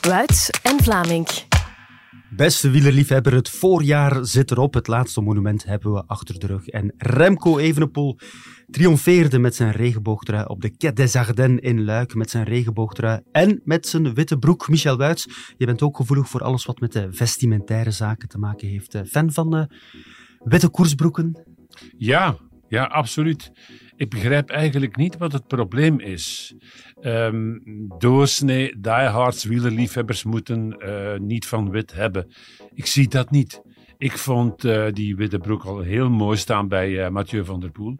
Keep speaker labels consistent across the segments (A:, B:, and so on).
A: Wuits en Vlaming.
B: Beste wielerliefhebber, het voorjaar zit erop. Het laatste monument hebben we achter de rug. En Remco Evenepoel triomfeerde met zijn regenboogtrui op de Quai des Ardennes in Luik. Met zijn regenboogtrui en met zijn witte broek. Michel Wuits, je bent ook gevoelig voor alles wat met de vestimentaire zaken te maken heeft. Eh, fan van uh, witte koersbroeken?
C: Ja, ja, absoluut. Ik begrijp eigenlijk niet wat het probleem is. Um, doorsnee, diehards, wielerliefhebbers moeten uh, niet van wit hebben. Ik zie dat niet. Ik vond uh, die witte broek al heel mooi staan bij uh, Mathieu van der Poel.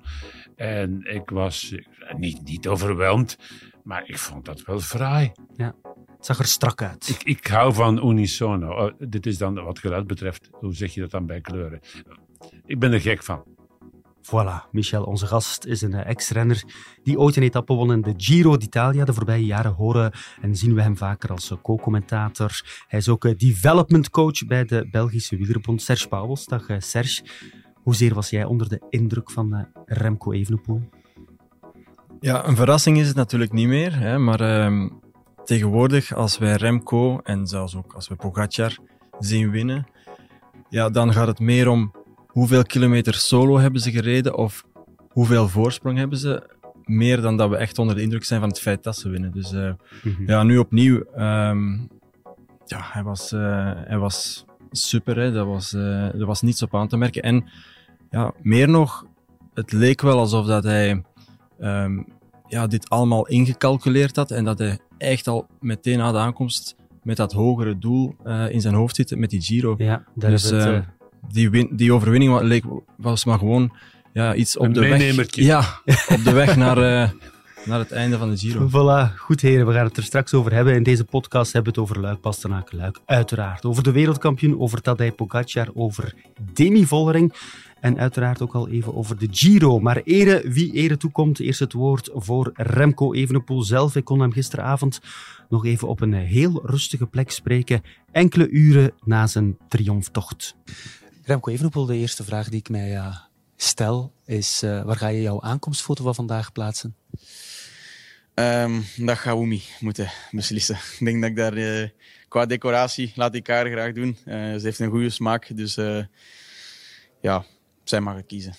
C: En ik was niet, niet overweldigd, maar ik vond dat wel fraai.
B: Ja, het zag er strak uit.
C: Ik, ik hou van unisono. Oh, dit is dan wat geluid betreft, hoe zeg je dat dan bij kleuren? Ik ben er gek van.
B: Voilà, Michel, onze gast, is een ex-renner die ooit een etappe won in de Giro d'Italia. De voorbije jaren horen en zien we hem vaker als co-commentator. Hij is ook development coach bij de Belgische wielerbond. Serge Pauwels, dag Serge. Hoezeer was jij onder de indruk van Remco Evenepoel?
D: Ja, een verrassing is het natuurlijk niet meer. Hè, maar uh, tegenwoordig, als wij Remco en zelfs ook als we Pogacar zien winnen, ja, dan gaat het meer om hoeveel kilometer solo hebben ze gereden of hoeveel voorsprong hebben ze. Meer dan dat we echt onder de indruk zijn van het feit dat ze winnen. Dus uh, mm-hmm. ja, nu opnieuw. Um, ja, hij was, uh, hij was super. Hè. Dat, was, uh, er was niets op aan te merken. En ja, meer nog, het leek wel alsof dat hij um, ja, dit allemaal ingecalculeerd had. En dat hij echt al meteen na de aankomst met dat hogere doel in zijn hoofd zit met die Giro.
B: Ja, daar dus, is het,
D: die, win, die overwinning leek, was maar gewoon ja, iets op
C: een
D: de weg. Ja, op de weg naar, uh, naar het einde van de Giro.
B: Voilà, goed heren, we gaan het er straks over hebben. In deze podcast hebben we het over Luik, Bastenaken, Luik, uiteraard. Over de wereldkampioen, over Tadej Pogacar, over Demi Vollering. En uiteraard ook al even over de Giro. Maar ere wie ere toekomt, eerst het woord voor Remco Evenepoel zelf. Ik kon hem gisteravond nog even op een heel rustige plek spreken, enkele uren na zijn triomftocht.
E: Remco Evenepoel, de eerste vraag die ik mij uh, stel is, uh, waar ga je jouw aankomstfoto van vandaag plaatsen?
F: Um, dat gaat Oemi moeten beslissen. Ik denk dat ik daar uh, qua decoratie laat ik haar graag doen. ze heeft een goede smaak, dus ja, zij mag het kiezen.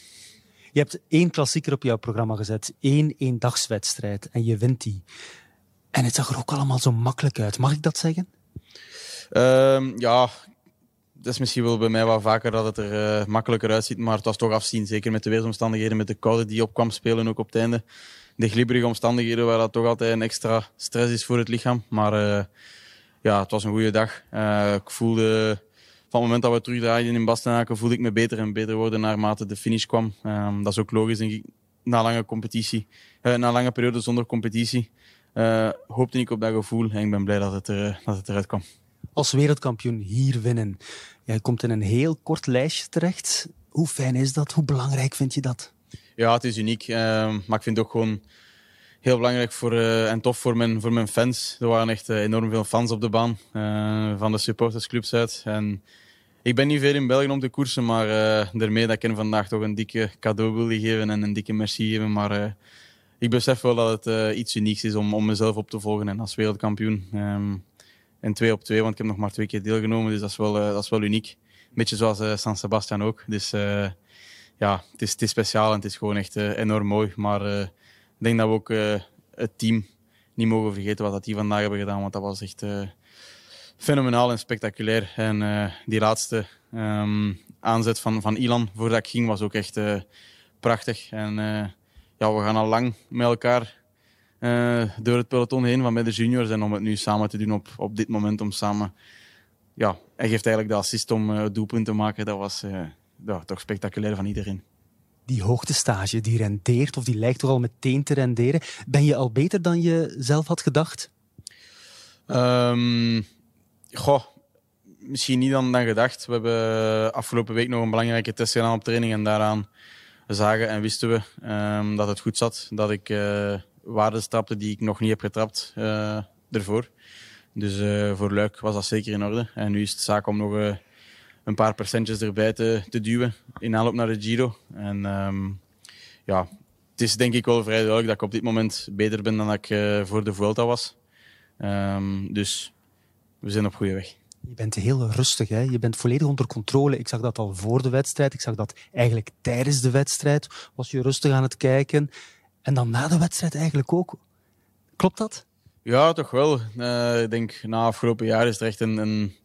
E: Je hebt één klassieker op jouw programma gezet, één eendagswedstrijd en je wint die. En het zag er ook allemaal zo makkelijk uit. Mag ik dat zeggen?
F: Um, ja, dat is misschien wel bij mij wat vaker dat het er uh, makkelijker uitziet, maar het was toch afzien. Zeker met de weersomstandigheden, met de koude die op kwam spelen ook op het einde. De glibberige omstandigheden waar dat toch altijd een extra stress is voor het lichaam. Maar uh, ja, het was een goede dag. Uh, ik voelde, van het moment dat we terugdraaiden in Bastenaken, voelde ik me beter en beter worden naarmate de finish kwam. Um, dat is ook logisch, denk ik. Na lange competitie, na lange periode zonder competitie, hoopte ik op dat gevoel en ik ben blij dat het, er, dat het eruit kwam
E: als wereldkampioen hier winnen. Jij komt in een heel kort lijstje terecht. Hoe fijn is dat? Hoe belangrijk vind je dat?
F: Ja, het is uniek. Uh, maar ik vind het ook gewoon heel belangrijk voor, uh, en tof voor mijn, voor mijn fans. Er waren echt uh, enorm veel fans op de baan uh, van de supportersclubs uit. En ik ben niet veel in België om te koersen, maar daarmee dat ik hen vandaag toch een dikke cadeau wil geven en een dikke merci geven. Maar ik besef wel dat het iets unieks is om, om mezelf op te volgen en als wereldkampioen. Um, en twee op twee, want ik heb nog maar twee keer deelgenomen. Dus dat is wel, uh, dat is wel uniek. Een beetje zoals uh, San Sebastian ook. Dus uh, ja, het is, speciaal en het is gewoon echt enorm mooi. Maar ik denk dat we ook het team niet mogen vergeten wat dat die vandaag hebben gedaan. Want dat was echt fenomenaal en spectaculair. En die laatste um, aanzet van, van Ilan voordat ik ging was ook echt prachtig. En ja, we gaan al lang met elkaar uh, door het peloton heen van bij de juniors. En om het nu samen te doen op, op dit moment, om samen... Ja, hij geeft eigenlijk de assist om uh, doelpunt te maken. Dat was uh, ja, toch spectaculair van iedereen.
E: Die hoogtestage, die rendeert, of die lijkt toch al meteen te renderen. Ben je al beter dan je zelf had gedacht?
F: Um, goh, misschien niet dan, dan gedacht. We hebben afgelopen week nog een belangrijke test gedaan op training. En daaraan zagen en wisten we um, dat het goed zat. Dat ik waarden trapte die ik nog niet heb getrapt uh, ervoor. Dus uh, voor Luik was dat zeker in orde. En nu is het zaak om nog uh, een paar percentjes erbij te, te duwen in aanloop naar de Giro. En um, ja, het is denk ik wel vrij duidelijk dat ik op dit moment beter ben dan ik voor de Vuelta was. Um, dus we zijn op goede weg.
E: Je bent heel rustig, hè? je bent volledig onder controle. Ik zag dat al voor de wedstrijd, ik zag dat eigenlijk tijdens de wedstrijd. Was je rustig aan het kijken. En dan na de wedstrijd eigenlijk ook. Klopt dat?
F: Ja, toch wel. Uh, ik denk na afgelopen jaar is er echt een, een,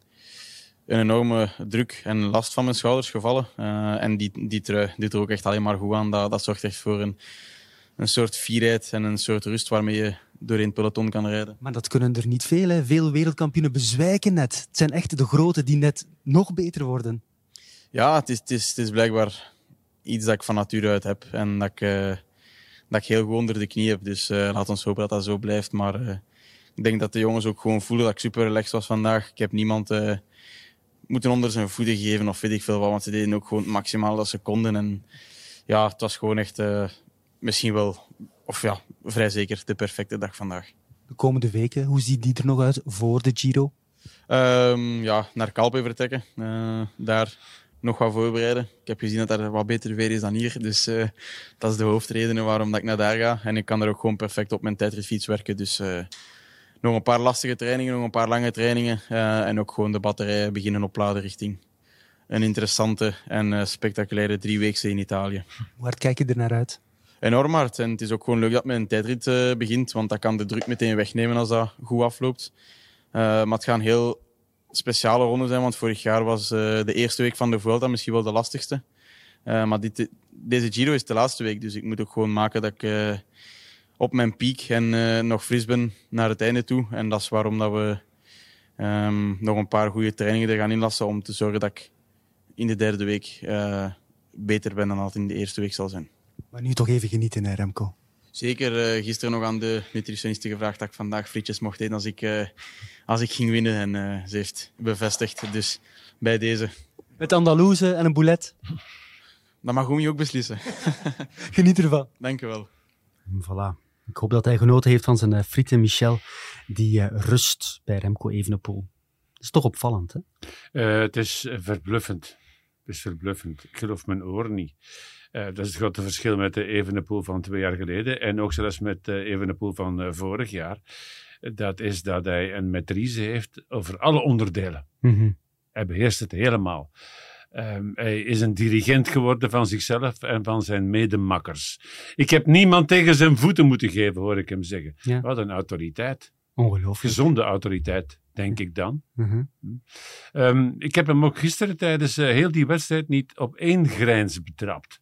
F: een, enorme druk en last van mijn schouders gevallen. Uh, en die, die trui doet er ook echt alleen maar goed aan. Dat, dat zorgt echt voor een, een soort fierheid en een soort rust waarmee je door een peloton kan rijden.
E: Maar dat kunnen er niet veel. Hè. Veel wereldkampioenen bezwijken net. Het zijn echt de grote die net nog beter worden.
F: Ja, het is, het is, het is blijkbaar iets dat ik van nature uit heb. En dat ik, uh, dat ik heel goed onder de knie heb. Dus uh, laat ons hopen dat dat zo blijft. Maar uh, ik denk dat de jongens ook gewoon voelen dat ik super relaxed was vandaag. Ik heb niemand moeten onder zijn voeten geven of weet ik veel wat. Want ze deden ook gewoon maximaal dat ze konden. En ja, het was gewoon echt misschien wel of ja, vrij zeker de perfecte dag vandaag.
E: De komende weken, hoe ziet die er nog uit voor de Giro?
F: Um, ja, naar Calpe vertrekken. Daar nog wat voorbereiden. Ik heb gezien dat er wat beter weer is dan hier. Dus uh, dat is de hoofdreden waarom dat ik naar daar ga. En ik kan er ook gewoon perfect op mijn tijdritfiets werken. Dus uh, nog een paar lastige trainingen, nog een paar lange trainingen. en ook gewoon de batterijen beginnen opladen richting een interessante en spectaculaire drieweekse in Italië.
E: Hard kijk je er naar uit?
F: enorm hard. En het is ook gewoon leuk dat een tijdrit begint, want dat kan de druk meteen wegnemen als dat goed afloopt. Maar het gaan heel speciale ronden zijn, want vorig jaar was uh, de eerste week van de Vuelta misschien wel de lastigste. maar dit, deze Giro is de laatste week, dus ik moet ook gewoon maken dat ik op mijn piek en nog fris ben naar het einde toe. En dat is waarom dat we um, nog een paar goede trainingen er gaan inlassen om te zorgen dat ik in de derde week beter ben dan dat in de eerste week zal zijn.
E: Maar nu toch even genieten, hè, Remco.
F: Zeker. Uh, gisteren nog aan de nutritioniste gevraagd dat ik vandaag frietjes mocht eten als ik, uh, als ik ging winnen. En uh, ze heeft bevestigd. Dus bij deze.
E: Met Andalouse en een boulet.
F: Dat mag Oemi ook beslissen.
E: Geniet ervan.
F: Dank je wel.
B: Voilà. Ik hoop dat hij genoten heeft van zijn frieten Michel. Die rust bij Remco Evenepoel. Dat is toch opvallend,
C: hè? het is verbluffend. Het is verbluffend. Ik geloof mijn oren niet. Uh, dat is het grote verschil met de Evenepoel van twee jaar geleden en ook zelfs met de Evenepoel van uh, vorig jaar. Dat is dat hij een maîtrise heeft over alle onderdelen. Mm -hmm. Hij beheerst het helemaal. Um, hij is een dirigent geworden van zichzelf en van zijn medemakkers. Ik heb niemand tegen zijn voeten moeten geven, hoor ik hem zeggen. Ja. Wat een autoriteit.
E: Ongelooflijk.
C: Gezonde autoriteit, denk ik dan. -hmm. um, ik heb hem ook gisteren tijdens uh, heel die wedstrijd niet op één grijns betrapt.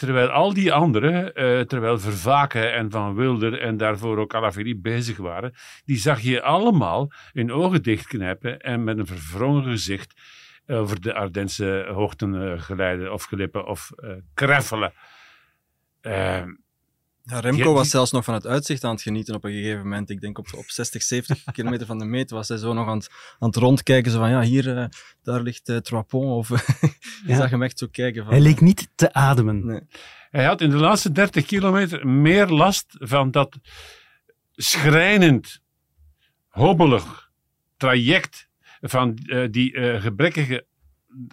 C: Terwijl al die anderen, uh, terwijl Vervaken en Van Wilder en daarvoor ook Alaphilippe bezig waren, die zag je allemaal hun ogen dichtknijpen en met een verwrongen gezicht over de Ardense hoogten uh, geleiden of glippen of uh, kreffelen.
D: Ja, Remco was zelfs nog van het uitzicht aan het genieten op een gegeven moment. Ik denk op, op 60, 70 kilometer van de meet was hij zo nog aan het, aan het rondkijken. Zo van, ja, hier, uh, daar ligt uh, Trapon. Of je zag hem echt zo kijken. Van,
B: hij leek niet te ademen.
C: Nee. Hij had in de laatste 30 kilometer meer last van dat schrijnend, hobbelig traject van uh, die gebrekkige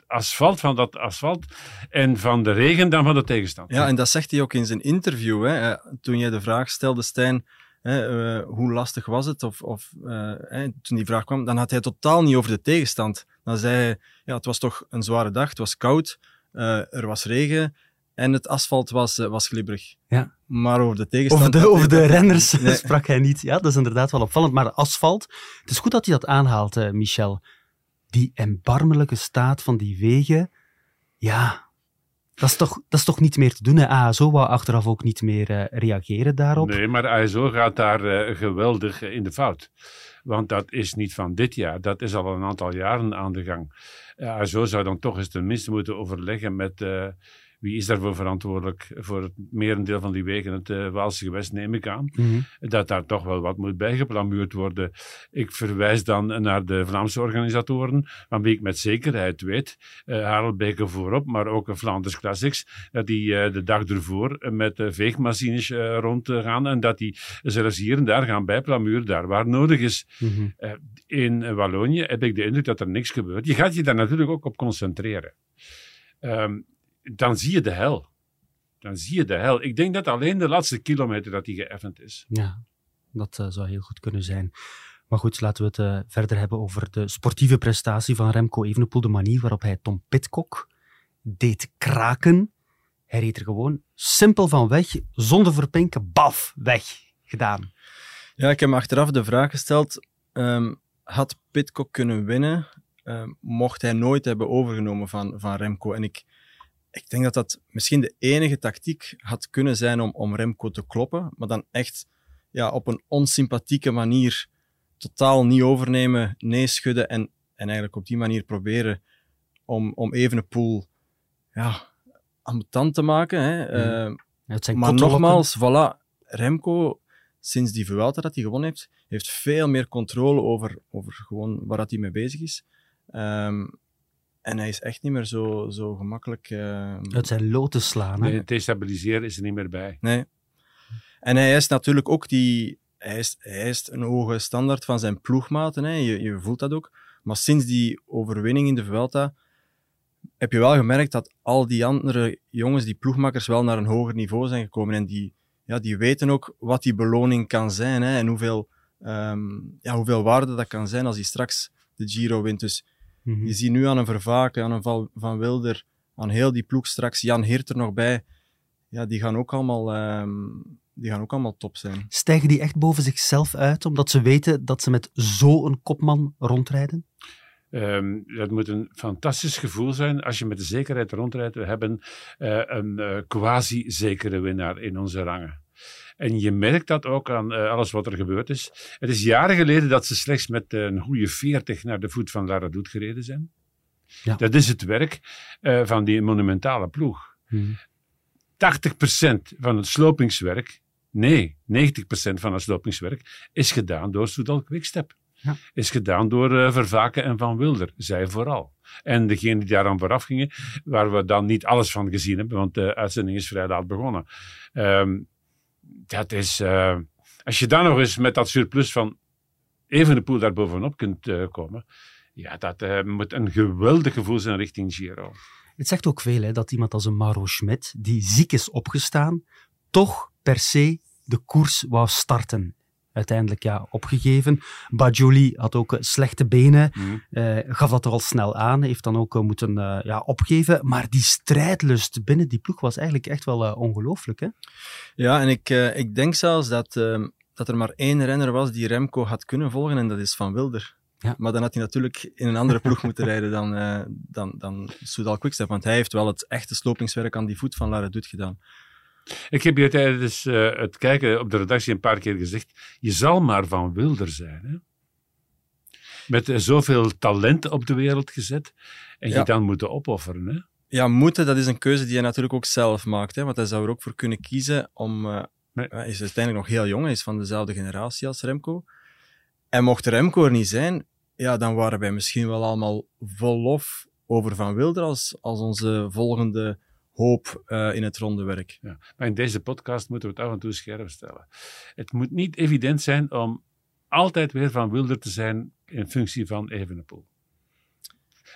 C: asfalt, van dat asfalt en van de regen dan van de tegenstand.
D: Ja, en dat zegt hij ook in zijn interview. Hè, toen jij de vraag stelde, Stijn, hè, uh, hoe lastig was het? Of, of uh, hè, toen die vraag kwam, dan had hij totaal niet over de tegenstand. Dan zei hij, ja, het was toch een zware dag, het was koud, uh, er was regen en het asfalt was, was glibberig.
E: Ja.
D: Maar over de tegenstand...
E: Over de, over de renners nee. sprak hij niet. Ja, dat is inderdaad wel opvallend. Maar asfalt, het is goed dat hij dat aanhaalt, Michel die erbarmelijke staat van die wegen, ja, dat is toch, dat is toch niet meer te doen. Hè? ASO wou achteraf ook niet meer uh, reageren daarop.
C: Nee, maar ASO gaat daar uh, geweldig in de fout. Want dat is niet van dit jaar, dat is al een aantal jaren aan de gang. ASO zou dan toch eens tenminste moeten overleggen met uh, wie is daarvoor verantwoordelijk voor het merendeel van die wegen, het uh, Waalse gewest, neem ik aan. Mm -hmm. Dat daar toch wel wat moet bijgeplamuurd worden. Ik verwijs dan naar de Vlaamse organisatoren, van wie ik met zekerheid weet, uh, Harelbeke voorop, maar ook Vlaanders Classics, dat die uh, de dag ervoor met veegmachines rondgaan en dat die zelfs hier en daar gaan bijplamuren, daar waar nodig is. Mm -hmm. in Wallonië heb ik de indruk dat er niks gebeurt. Je gaat je daar natuurlijk ook op concentreren. Um, dan zie je de hel. Dan zie je de hel. Ik denk dat alleen de laatste kilometer dat die geëffend is.
E: Ja, dat uh, zou heel goed kunnen zijn. Maar goed, laten we het uh, verder hebben over de sportieve prestatie van Remco Evenepoel. De manier waarop hij Tom Pitcock deed kraken. Hij reed er gewoon simpel van weg, zonder verpinken, baf, weg gedaan.
D: Ja, ik heb me achteraf de vraag gesteld, um, had Pitcock kunnen winnen, um, mocht hij nooit hebben overgenomen van, van Remco? En ik, ik denk dat dat misschien de enige tactiek had kunnen zijn om, om Remco te kloppen, maar dan echt ja, op een onsympathieke manier totaal niet overnemen, nee schudden en, en eigenlijk op die manier proberen om, om Evenepoel ja, ambetant te maken. Hè. Mm. Uh, maar nogmaals, voilà, Remco, sinds die Vuelta dat hij gewonnen heeft, heeft veel meer controle over, over gewoon waar dat hij mee bezig is. Um, en hij is echt niet meer zo, zo gemakkelijk... Uh,
E: Uit zijn loten slaan.
C: Nee, destabiliseren is er niet meer bij.
D: Nee. En hij is natuurlijk ook die... Hij is, hij is een hoge standaard van zijn ploegmaten. Hè. Je, je voelt dat ook. Maar sinds die overwinning in de Vuelta heb je wel gemerkt dat al die andere jongens, die ploegmakkers, wel naar een hoger niveau zijn gekomen. En die, ja, die weten ook wat die beloning kan zijn hè, en hoeveel, um, ja, hoeveel waarde dat kan zijn als hij straks de Giro wint. Dus mm je ziet nu aan een Vervaken, aan een Val Van Wilder, aan heel die ploeg straks, Jan Heert er nog bij. Ja, die gaan ook allemaal, um, die gaan ook allemaal top zijn.
E: Stijgen die echt boven zichzelf uit, omdat ze weten dat ze met zo'n kopman rondrijden?
C: Um, dat moet een fantastisch gevoel zijn als je met de zekerheid rondrijdt. We hebben uh, een uh, quasi-zekere winnaar in onze rangen. En je merkt dat ook aan uh, alles wat er gebeurd is. Het is jaren geleden dat ze slechts met een goede 40 naar de voet van Lara Doet gereden zijn. Ja. Dat is het werk van die monumentale ploeg. Hmm. 80% van het slopingswerk, nee, 90% van het slopingswerk is gedaan door Soudal Quickstep. Ja. Is gedaan door uh, Vervaken en Van Wilder, zij vooral. En degene die daaraan vooraf gingen, waar we dan niet alles van gezien hebben, want de uitzending is vrij laat begonnen. Um, dat is, uh, als je dan nog eens met dat surplus van even de poel daar bovenop kunt uh, komen, ja, dat uh, moet een geweldig gevoel zijn richting Giro.
E: Het zegt ook veel hè, dat iemand als een Maro Schmidt, die ziek is opgestaan, toch per se de koers wou starten uiteindelijk ja, opgegeven. Bajoli had ook eh, slechte benen, mm. uh, gaf dat er al snel aan, heeft dan ook uh, moeten uh, ja, opgeven. Maar die strijdlust binnen die ploeg was eigenlijk echt wel ongelooflijk. Hè?
D: Ja, en ik, ik denk zelfs dat, ehm, dat er maar één renner was die Remco had kunnen volgen, en dat is Van Wilder. Ja. Maar dan had hij natuurlijk in een andere ploeg moeten rijden dan, dan, dan Soudal Quickstep, want hij heeft wel het echte slopingswerk aan die voet van Lara Dut gedaan.
C: Ik heb je tijdens uh, het kijken op de redactie een paar keer gezegd: je zal maar van Wilder zijn. Hè? Met uh, zoveel talent op de wereld gezet en ja. je dan moeten opofferen. Hè?
D: Ja, moeten, dat is een keuze die hij natuurlijk ook zelf maakt. Hè? Want hij zou er ook voor kunnen kiezen om. Uh, nee. Hij is uiteindelijk nog heel jong, hij is van dezelfde generatie als Remco. En mocht Remco er niet zijn, ja, dan waren wij misschien wel allemaal vol lof over Van Wilder als, als onze volgende hoop uh, in het ronde werk.
C: Ja, maar in deze podcast moeten we het af en toe scherp stellen. Het moet niet evident zijn om altijd weer van Wilder te zijn in functie van Evenepoel.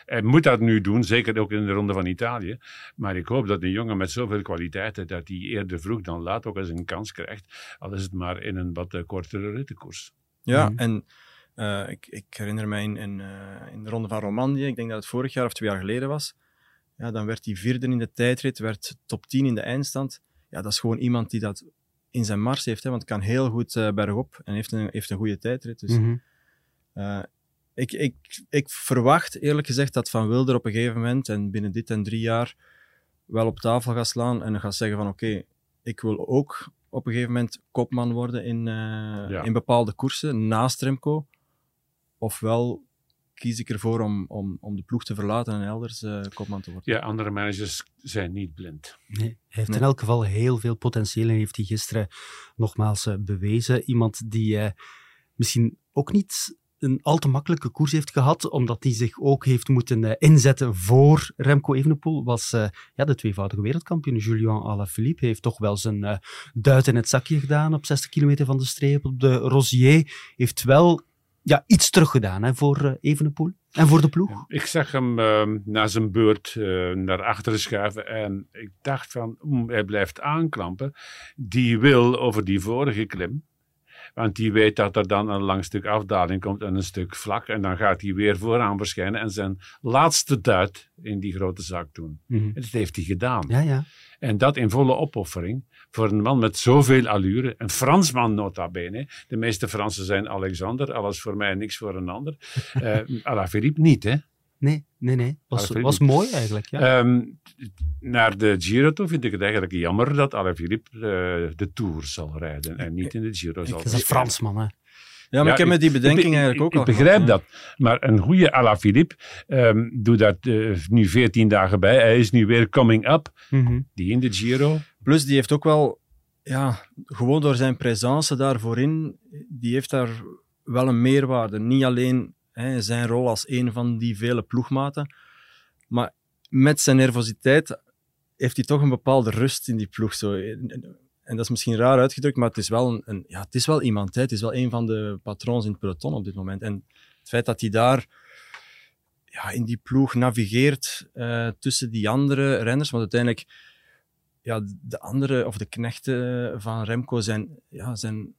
C: Hij moet dat nu doen, zeker ook in de Ronde van Italië. Maar ik hoop dat een jongen met zoveel kwaliteiten, dat hij eerder vroeg dan laat ook eens een kans krijgt. Al is het maar in een wat kortere rittenkoers.
D: Ja, mm. en uh, ik, ik, herinner mij in, in, uh, in, de Ronde van Romandie, ik denk dat het vorig jaar of twee jaar geleden was, ja, dan werd hij vierde in de tijdrit, werd top 10 in de eindstand. Ja, dat is gewoon iemand die dat in zijn mars heeft, hè, want kan heel goed uh, bergop en heeft een, heeft een goede tijdrit. Dus, mm -hmm. uh, ik, ik, ik verwacht eerlijk gezegd dat Van Wilder op een gegeven moment en binnen dit en drie jaar wel op tafel gaat slaan en gaat zeggen van oké, okay, ik wil ook op een gegeven moment kopman worden in, uh, ja. in bepaalde koersen naast Remco. Ofwel kies ik ervoor om, om, om de ploeg te verlaten en elders uh, kopman te worden.
C: Ja, andere managers zijn niet blind.
E: Nee, hij heeft nee. in elk geval heel veel potentieel en heeft hij gisteren nogmaals uh, bewezen. Iemand die uh, misschien ook niet een al te makkelijke koers heeft gehad, omdat hij zich ook heeft moeten inzetten voor Remco Evenepoel, was ja, de tweevoudige wereldkampioen Julian Alaphilippe. heeft toch wel zijn duit in het zakje gedaan op 60 kilometer van de streep. Op de Rosier heeft wel ja, iets teruggedaan hè, voor uh, Evenepoel en voor de ploeg.
C: Ik zag hem uh, na zijn beurt uh, naar achteren schuiven en ik dacht van, mm, hij blijft aanklampen. Die wil over die vorige klim, Want die weet dat er dan een lang stuk afdaling komt en een stuk vlak. En dan gaat hij weer vooraan verschijnen en zijn laatste duit in die grote zak doen.
E: Mhm.
C: Dat heeft hij gedaan.
E: Ja, ja.
C: En dat in volle opoffering voor een man met zoveel allure. Een Fransman nota bene. De meeste Fransen zijn Alexander. Alles voor mij, niks voor een ander. Uh, Alaphilippe niet, hè.
E: Nee, nee, nee. Was, was mooi eigenlijk. Ja.
C: Ehm, naar de Giro toe vind ik het eigenlijk jammer dat Alaphilippe eh, de Tour zal rijden en niet in de Giro zal
E: dat is een Fransman, hè.
D: Ja, maar ik heb met die bedenking
C: ik,
D: eigenlijk ook
C: ik,
D: al
C: Ik begrijp
D: gehad,
C: dat. Maar een goede Alaphilippe ehm doet dat eh, nu 14 dagen bij. Hij is nu weer coming up.
E: Mhm.
C: Die in de Giro.
D: Plus, die heeft ook wel, ja, gewoon door zijn presence daar voorin, die heeft daar wel een meerwaarde. Niet alleen hè, zijn rol als een van die vele ploegmaten, maar met zijn nervositeit heeft hij toch een bepaalde rust in die ploeg. Zo. En, dat is misschien raar uitgedrukt, maar het is wel, een, een- ja, het is wel iemand. Hè. Het is wel een van de patroons in het peloton op dit moment. En het feit dat hij daar ja, in die ploeg navigeert eh, tussen die andere renners, want uiteindelijk ja, de andere, of de knechten van Remco zijn, ja, zijn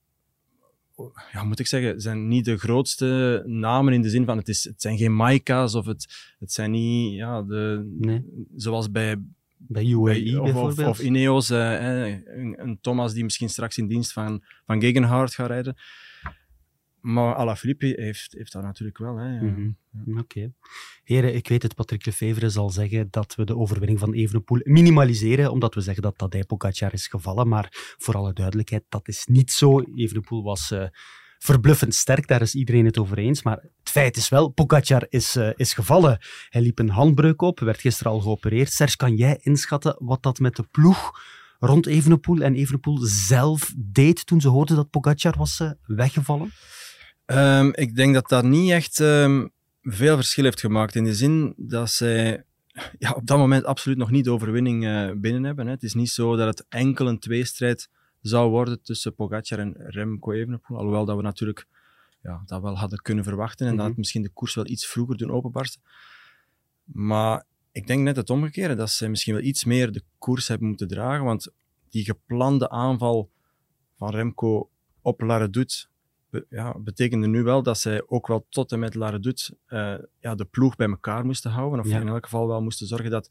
D: ja, moet ik zeggen, zijn niet de grootste namen in de zin van het, is, het zijn geen Maika's of het, het zijn niet ja, de,
E: Nee.
D: zoals bij,
E: Bij UAE
D: of,
E: bijvoorbeeld.
D: of Ineos, eh, eh, een, een Thomas die misschien straks in dienst van, van Gegenhard gaat rijden. Maar Alaphilippe heeft, heeft dat natuurlijk wel. Hè, ja.
E: Mhm. Oké. Heren, ik weet het, Patrick Lefevre zal zeggen dat we de overwinning van Evenepoel minimaliseren, omdat we zeggen dat Tadej Pogacar is gevallen. Maar voor alle duidelijkheid, dat is niet zo. Evenepoel was eh, verbluffend sterk, daar is iedereen het over eens. Maar het feit is wel, Pogacar is, eh, is gevallen. Hij liep een handbreuk op, werd gisteren al geopereerd. Serge, kan jij inschatten wat dat met de ploeg rond Evenepoel en Evenepoel zelf deed toen ze hoorden dat Pogacar was eh, weggevallen?
D: Ehm, ik denk dat dat niet echt ehm, veel verschil heeft gemaakt. In de zin dat zij ja, op dat moment absoluut nog niet de overwinning eh, binnen hebben. Hè. Het is niet zo dat het enkel een tweestrijd zou worden tussen Pogacar en Remco Evenepoel. Alhoewel dat we natuurlijk ja, dat wel hadden kunnen verwachten en dat
E: Mhm.
D: het misschien de koers wel iets vroeger doen openbarsten. Maar ik denk net het omgekeerde, dat zij misschien wel iets meer de koers hebben moeten dragen, want die geplande aanval van Remco op Laredoute be- ja, betekende nu wel dat zij ook wel tot en met Laredoute eh, ja, de ploeg bij elkaar moesten houden. Of
E: Ja.
D: in elk geval wel moesten zorgen dat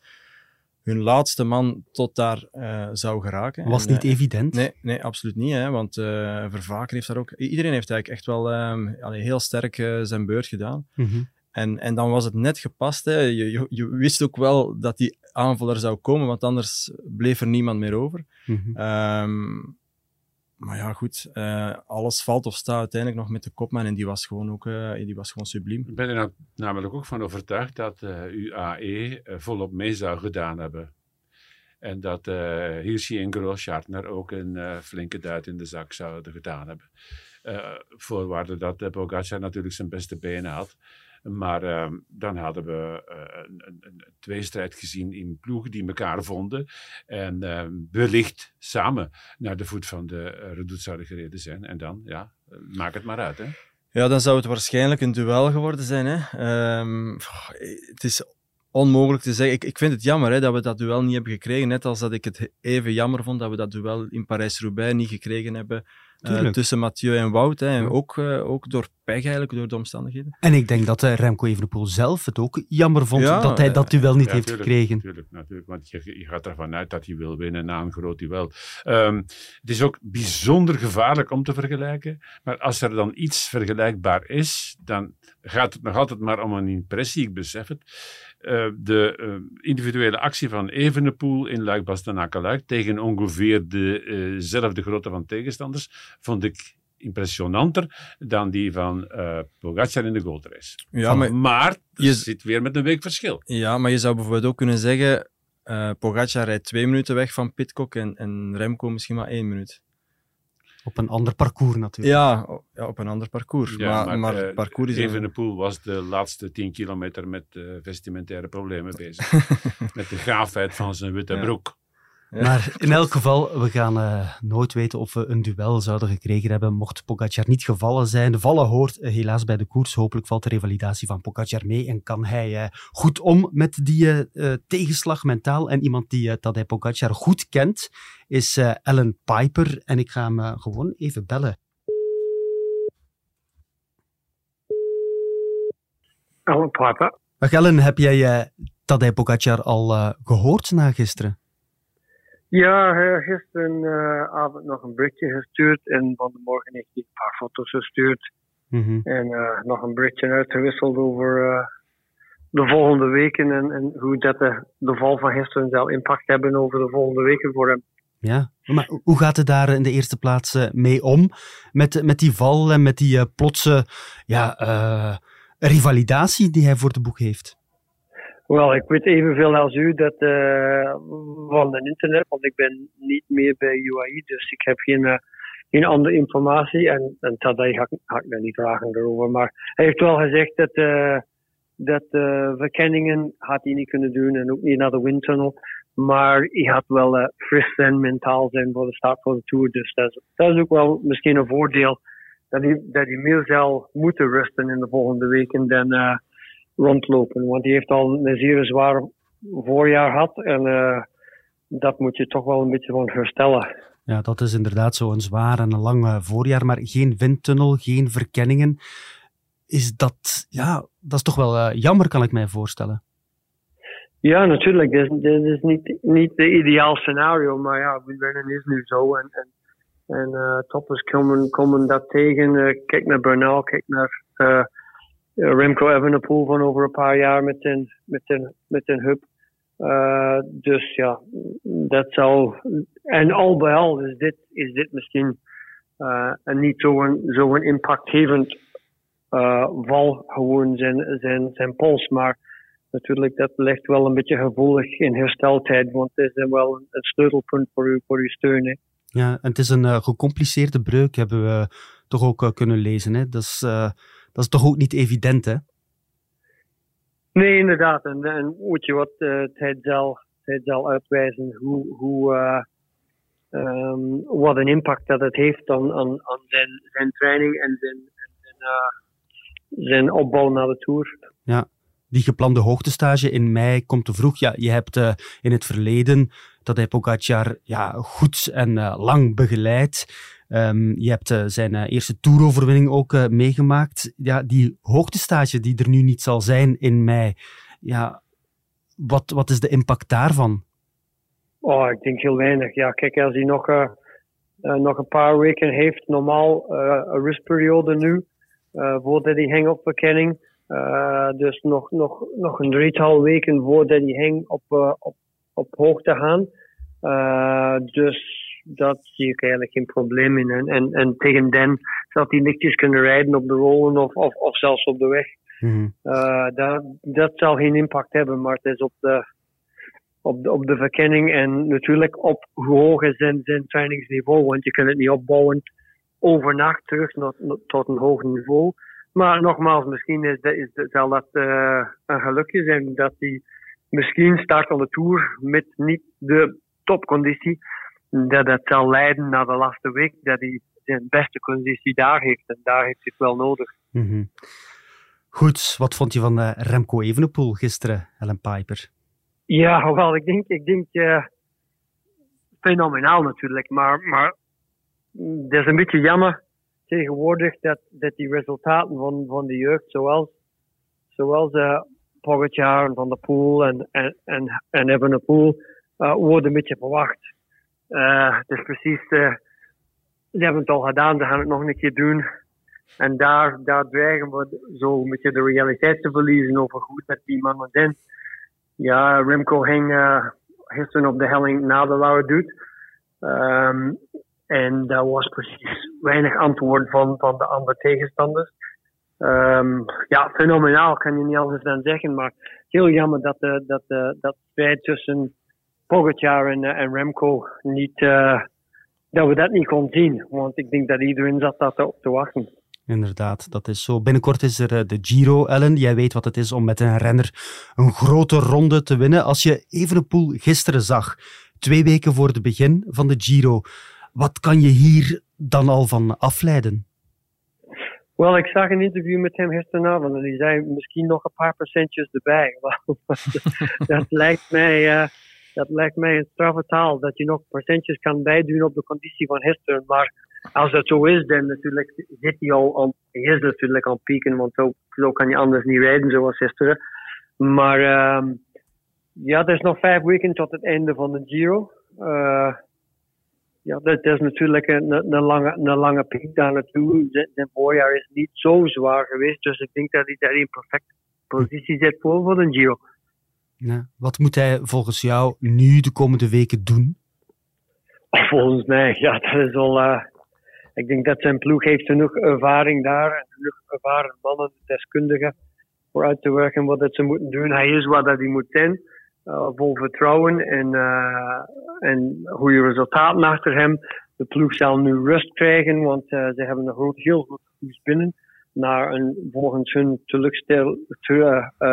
D: hun laatste man tot daar eh, zou geraken.
E: Was
D: En,
E: niet
D: eh,
E: evident.
D: Nee, nee, absoluut niet. Hè, want eh Vervaker heeft daar ook... Iedereen heeft eigenlijk echt wel ehm, allee, heel sterk zijn beurt gedaan.
E: Mhm.
D: En, en dan was het net gepast. Hè. Je, je, je wist ook wel dat die aanval er zou komen, want anders bleef er niemand meer over. Ehm, maar ja, goed. eh, alles valt of staat uiteindelijk nog met de kopman en die was gewoon ook eh, die was gewoon subliem.
C: Ik ben er namelijk ook van overtuigd dat eh, UAE volop mee zou gedaan hebben. En dat Hirschi en Grosschartner ook een flinke duit in de zak zouden gedaan hebben. Voorwaarde dat Pogacar natuurlijk zijn beste benen had. Maar uh, dan hadden we uh, een, een, een, tweestrijd gezien in ploegen die elkaar vonden. En uh, wellicht samen naar de voet van de uh, Redoute zouden gereden zijn. En dan, ja, maak het maar uit. Hè?
D: Ja, dan zou het waarschijnlijk een duel geworden zijn. Hè? Um, het is onmogelijk te zeggen. Ik, ik vind het jammer hè, dat we dat duel niet hebben gekregen. Net als dat ik het even jammer vond dat we dat duel in Parijs-Roubaix niet gekregen hebben. Uh, tussen Mathieu en Wout. Hè. En ook, uh, ook door pech eigenlijk, door de omstandigheden.
E: En ik denk dat uh, Remco Evenepoel zelf het ook jammer vond ja, dat hij dat duel niet
C: ja,
E: heeft
C: tuurlijk,
E: gekregen.
C: Natuurlijk, natuurlijk, want je, je, gaat ervan uit dat hij wil winnen na een groot duel. Um, het is ook bijzonder gevaarlijk om te vergelijken. Maar als er dan iets vergelijkbaar is, dan gaat het nog altijd maar om een impressie, ik besef het. Uh, de uh, individuele actie van Evenepoel in luik bastenaken luik tegen ongeveer dezelfde uh, grootte van tegenstanders vond ik impressionanter dan die van uh, Pogacar in de goldrace.
D: Ja, maar,
C: maar je zit weer met een week verschil.
D: Ja, maar je zou bijvoorbeeld ook kunnen zeggen uh, Pogacar rijdt twee minuten weg van Pitcock en, en Remco misschien maar één minuut.
E: Op een ander parcours natuurlijk.
D: Ja, ja op een ander parcours. Ja, maar, maar, maar
C: uh,
D: parcours is...
C: Evenepoel was de laatste 10 kilometer met uh, vestimentaire problemen bezig. met de gaafheid van zijn witte ja. broek.
E: Maar in elk geval, we gaan eh, nooit weten of we een duel zouden gekregen hebben mocht Pogacar niet gevallen zijn. Vallen hoort eh, helaas bij de koers. Hopelijk valt de revalidatie van Pogacar mee en kan hij eh, goed om met die tegenslag mentaal. En iemand die dat hij Pogacar goed kent is Ellen Piper. En ik ga hem gewoon even bellen.
A: Ellen Piper.
E: Dag Ellen, heb jij Tadej Pogacar al gehoord na gisteren?
A: Ja, gisteravond nog een berichtje gestuurd en van de morgen heeft hij een paar foto's gestuurd. Mm -hmm. En uh, nog een berichtje uitgewisseld over uh, de volgende weken en, en hoe dat de, de val van gisteren zal impact hebben over de volgende weken voor hem.
E: Ja, maar hoe gaat het daar in de eerste plaats uh, mee om? Met, met die val en met die plotse ja, rivalidatie die hij voor de boek heeft?
A: Wel, ik weet evenveel als u dat uh, van het internet, want ik ben niet meer bij UAE, dus ik heb geen, uh, geen andere informatie. En, en Tadej ga, ik daar niet vragen erover. Maar hij heeft wel gezegd dat, uh, dat verkenningen had hij niet kunnen doen en ook niet naar de windtunnel. Maar hij had wel fris en mentaal zijn voor de start van de Tour. Dus dat is, dat is ook wel misschien een voordeel. Dat hij, dat hij meer zal moeten rusten in de volgende weken dan rondlopen. Want die heeft al een zeer zwaar voorjaar gehad. En uh, dat moet je toch wel een beetje van herstellen.
E: Ja, dat is inderdaad zo een zwaar en een lang voorjaar. Maar geen windtunnel, geen verkenningen. Is dat, ja, dat is toch wel uh, jammer, kan ik mij voorstellen.
A: Ja, natuurlijk. Dit is, dit is niet, niet de ideaal scenario. Maar ja, wielrennen is nu zo. En, en, en uh, toppers komen, komen dat tegen. kijk naar Bernal, kijk naar Remco Evenepoel van over een paar jaar met een, met een, met een hub. Uh, dus ja, dat zou. En al bij al is dit, is dit misschien uh, niet zo'n zo een impactgevend uh, val gewoon zijn, zijn, zijn pols. Maar natuurlijk, dat ligt wel een beetje gevoelig in hersteltijd, want het is wel een, sleutelpunt voor, u, voor uw steun.
E: Ja, en het is een gecompliceerde breuk, hebben we toch ook kunnen lezen. Hè? Dat is dat is toch ook niet evident, hè?
A: Nee, inderdaad. En, en weet je wat, uh, tijd, zal, tijd zal uitwijzen hoe, hoe, uh, um, wat een impact dat het heeft aan, aan, aan zijn, zijn training en zijn, zijn, uh, zijn opbouw naar de Tour.
E: Ja, die geplande hoogtestage in mei komt te vroeg. Ja, je hebt in het verleden dat hij Pogacar ja, goed en lang begeleid. Um, je hebt uh, zijn eerste toeroverwinning ook meegemaakt. Ja, die hoogtestage die er nu niet zal zijn in mei, ja, wat, wat is de impact daarvan?
A: Oh, ik denk heel weinig. Ja, kijk, als hij nog, nog een paar weken heeft, normaal een rustperiode nu, voordat hij ging op verkenning. Dus nog, nog, nog een drietal weken voordat hij ging op, op, op hoogte gaan. dus dat zie ik eigenlijk geen probleem in. En, en, en tegen den zal hij lichtjes kunnen rijden op de rollen of, of, of zelfs op de weg. Mm uh, dat, dat zal geen impact hebben, maar het is op de, op de, op de verkenning en natuurlijk op hoe hoog is zijn, zijn trainingsniveau. Want je kunt het niet opbouwen overnacht terug naar, tot een hoog niveau. Maar nogmaals, misschien is, dat, is, zal dat uh, een gelukje zijn dat hij misschien start aan de Tour met niet de topconditie dat het zal leiden naar de laatste week dat hij zijn beste conditie daar heeft. En daar heeft hij het wel nodig. Mm -hmm.
E: Goed, wat vond je van uh, Remco Evenepoel gisteren, Ellen Piper?
A: Ja, wel, ik denk, ik denk uh, fenomenaal natuurlijk. Maar, maar het is een beetje jammer tegenwoordig dat, dat die resultaten van, van de jeugd, zoals, zoals uh, Pogacar en Van der Poel en, en, en, en uh, worden een beetje verwacht. Uh, is precies, ze hebben het al gedaan, ze gaan het nog een keer doen. En daar, daar dreigen we zo een beetje de realiteit te verliezen over hoe dat die mannen zijn. Ja, Remco ging gisteren op de helling na de Lauwe doet. Um, en daar was precies weinig antwoord van, van de andere tegenstanders. Um, ja, fenomenaal kan je niet anders dan zeggen. Maar heel jammer dat, dat, dat strijd tussen Pogacar en, eh, en Remco niet, uh, dat we dat niet konden zien. Want ik denk dat iedereen zat dat op te wachten.
E: Inderdaad, dat is zo. Binnenkort is er eh, de Giro, Ellen. Jij weet wat het is om met een renner een grote ronde te winnen. Als je Evenepoel gisteren zag, twee weken voor het begin van de Giro, wat kan je hier dan al van afleiden?
A: Wel, ik zag een interview met hem gisteravond en die zei misschien nog een paar procentjes erbij. dat lijkt mij... Uh, dat lijkt mij een straffe taal, dat je nog procentjes kan bijdoen op de conditie van gisteren. Maar als dat zo is, dan natuurlijk zit hij al is natuurlijk pieken, want zo, zo kan je anders niet rijden zoals gisteren. Maar uh, ja, er is nog vijf weken tot het einde van de Giro. Uh, ja, dat is natuurlijk een, een, lange, een lange piek daar naartoe. Zijn voorjaar is niet zo zwaar geweest, dus ik denk dat hij daar in perfecte positie zit voor, voor de Giro.
E: Ja. Wat moet hij volgens jou nu de komende weken doen?
A: Volgens mij, ja, dat is al. Uh, ik denk dat zijn ploeg heeft genoeg ervaring daar en genoeg ervaren mannen, deskundigen, voor uit te werken wat dat ze moeten doen. Hij is wat dat hij moet zijn, vol vertrouwen en, uh, en goede resultaten achter hem. De ploeg zal nu rust krijgen, want ze hebben een heel goed koers binnen. Naar een volgens hun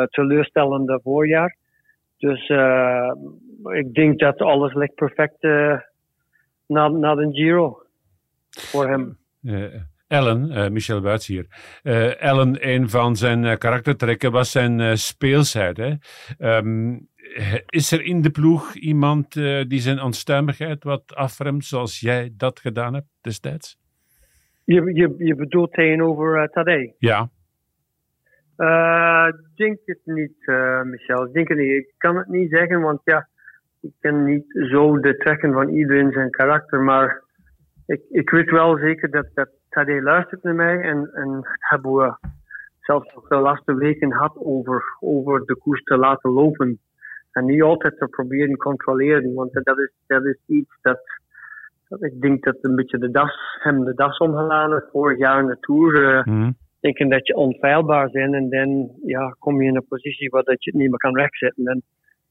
A: teleurstellende voorjaar. Dus ik denk dat alles ligt perfect na, na de Giro voor hem.
C: Uh, Ellen, uh, Michel Buits hier. Uh, Ellen, een van zijn karaktertrekken was zijn speelsheid. Hè? Um, is er in de ploeg iemand die zijn onstuimigheid wat afremt, zoals jij dat gedaan hebt destijds?
A: Je, je, je bedoelt tegenover uh, Tadej?
C: Ja.
A: Ik denk het niet, Michel. Ik denk het niet. Ik kan het niet zeggen, want ja, ik ken niet zo de trekken van iedereen zijn karakter, maar ik, ik weet wel zeker dat, dat Tadej luistert naar mij en, en hebben we zelfs nog de laatste weken gehad over, over de koers te laten lopen. En niet altijd te proberen controleren, want dat is, dat is iets dat, dat ik denk dat een beetje de das, hem de das omgeladen vorig jaar in de Tour. Uh, mm. Denken dat je onfeilbaar bent en dan ja, kom je in een positie waar dat je het niet meer kan rechtzetten. En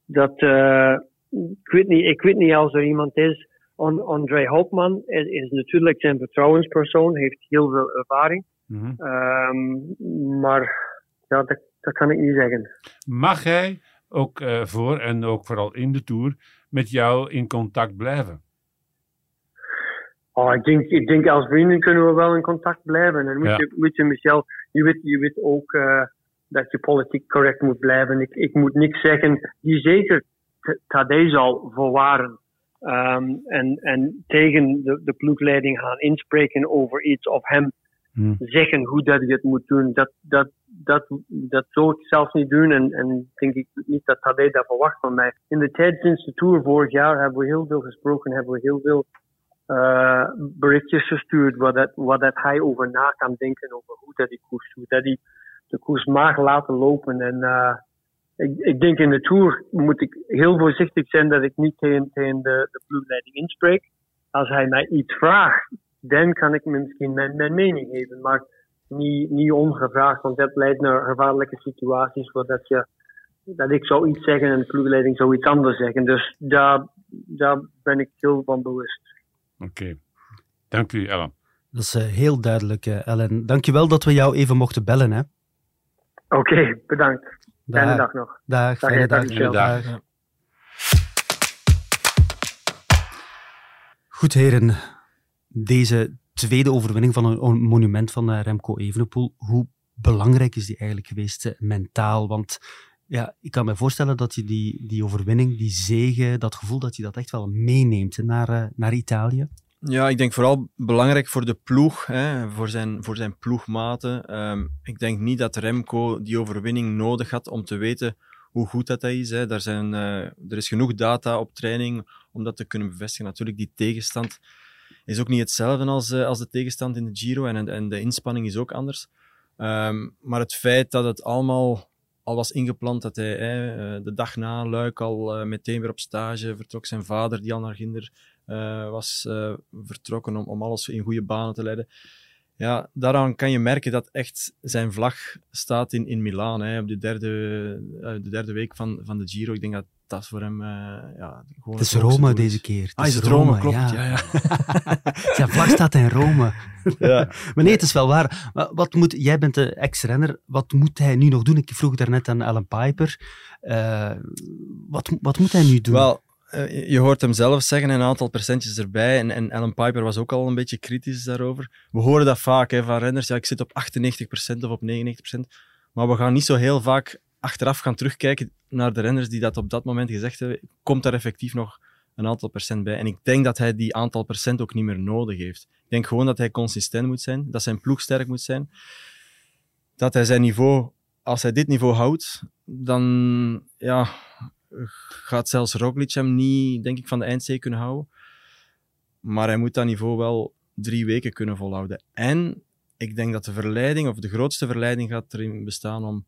A: dat, uh, ik weet niet, ik weet niet als er iemand is. André Hopman is, is natuurlijk zijn vertrouwenspersoon, heeft heel veel ervaring. Mm -hmm. um, maar ja, dat, dat, kan ik niet zeggen.
C: Mag hij ook uh, voor en ook vooral in de Tour met jou in contact blijven?
A: Oh, ik, denk, ik denk als vrienden kunnen we wel in contact blijven. En moet, ja. je, moet je, Michel, je weet, je weet ook uh, dat je politiek correct moet blijven. Ik, ik moet niks zeggen die zeker Tadej zal voorwaren. Um, en, en tegen de, de ploegleiding gaan inspreken over iets of hem hmm. zeggen hoe dat hij het moet doen. Dat, dat, dat, dat zou ik zelf niet doen en, en denk ik niet dat Tadej dat verwacht van mij. In de tijd sinds de Tour vorig jaar hebben we heel veel gesproken, hebben we heel veel uh, berichtjes gestuurd waar dat, waar dat hij over na kan denken over hoe dat die koers doet. Dat hij de koers mag laten lopen en uh, ik, ik, denk in de Tour moet ik heel voorzichtig zijn dat ik niet tegen, tegen de, de ploegleiding inspreek. Als hij mij iets vraagt, dan kan ik misschien mijn, mijn mening geven. Maar niet, niet ongevraagd, want dat leidt naar gevaarlijke situaties waar dat, je, dat ik zou iets zeggen en de ploegleiding zou iets anders zeggen. Dus daar, daar ben ik heel van bewust.
C: Oké, dank u Ellen.
E: Dat is uh, heel duidelijk, uh, Ellen. Dank je wel dat we jou even mochten bellen. Oké,
A: okay, bedankt. Fijne dag nog.
E: Dag, dag fijne dag. dag. dag. Goed, heren. Deze tweede overwinning van een monument van eh, Remco Evenepoel, hoe belangrijk is die eigenlijk geweest eh, mentaal? Want ja, ik kan me voorstellen dat je die, die overwinning, die zegen, dat gevoel dat je dat echt wel meeneemt naar, uh, naar Italië.
D: Ja, ik denk vooral belangrijk voor de ploeg, hè, voor, zijn, voor zijn ploegmaten. Um, ik denk niet dat Remco die overwinning nodig had om te weten hoe goed dat is. Hè. Daar zijn, er is genoeg data op training om dat te kunnen bevestigen. Natuurlijk, die tegenstand is ook niet hetzelfde als, uh, als de tegenstand in de Giro en, en de inspanning is ook anders. Um, maar het feit dat het allemaal al was ingepland, dat hij hè, de dag na Luik al meteen weer op stage vertrok, zijn vader die al naar Ginder was vertrokken om, om alles in goede banen te leiden. Ja, daaraan kan je merken dat echt zijn vlag staat in, in Milaan. Hè, op de derde, de derde week van, van de Giro. Ik denk dat dat voor hem ja,
E: gewoon... Het is Rome deze keer.
D: ah, is het Rome? Rome klopt, ja. ja, ja.
E: zijn vlag staat in Rome. ja. maar nee, het is wel waar. Wat moet, jij bent de ex-renner. Wat moet hij nu nog doen? Ik vroeg daarnet aan Alan Piper. wat, wat moet hij nu doen?
D: Wel, uh, je hoort hem zelf zeggen, een aantal percentjes erbij. En, en Alan Piper was ook al een beetje kritisch daarover. We horen dat vaak hè, van renners. Ja, ik zit op 98% of op 99%. Maar we gaan niet zo heel vaak achteraf gaan terugkijken naar de renners die dat op dat moment gezegd hebben. Komt daar effectief nog een aantal procent bij. En ik denk dat hij die aantal procent ook niet meer nodig heeft. Ik denk gewoon dat hij consistent moet zijn, dat zijn ploeg sterk moet zijn. Dat hij zijn niveau, als hij dit niveau houdt, dan ja, gaat zelfs Roglic hem niet, denk ik, van de eindzee kunnen houden. Maar hij moet dat niveau wel drie weken kunnen volhouden. En ik denk dat de verleiding, of de grootste verleiding gaat erin bestaan om,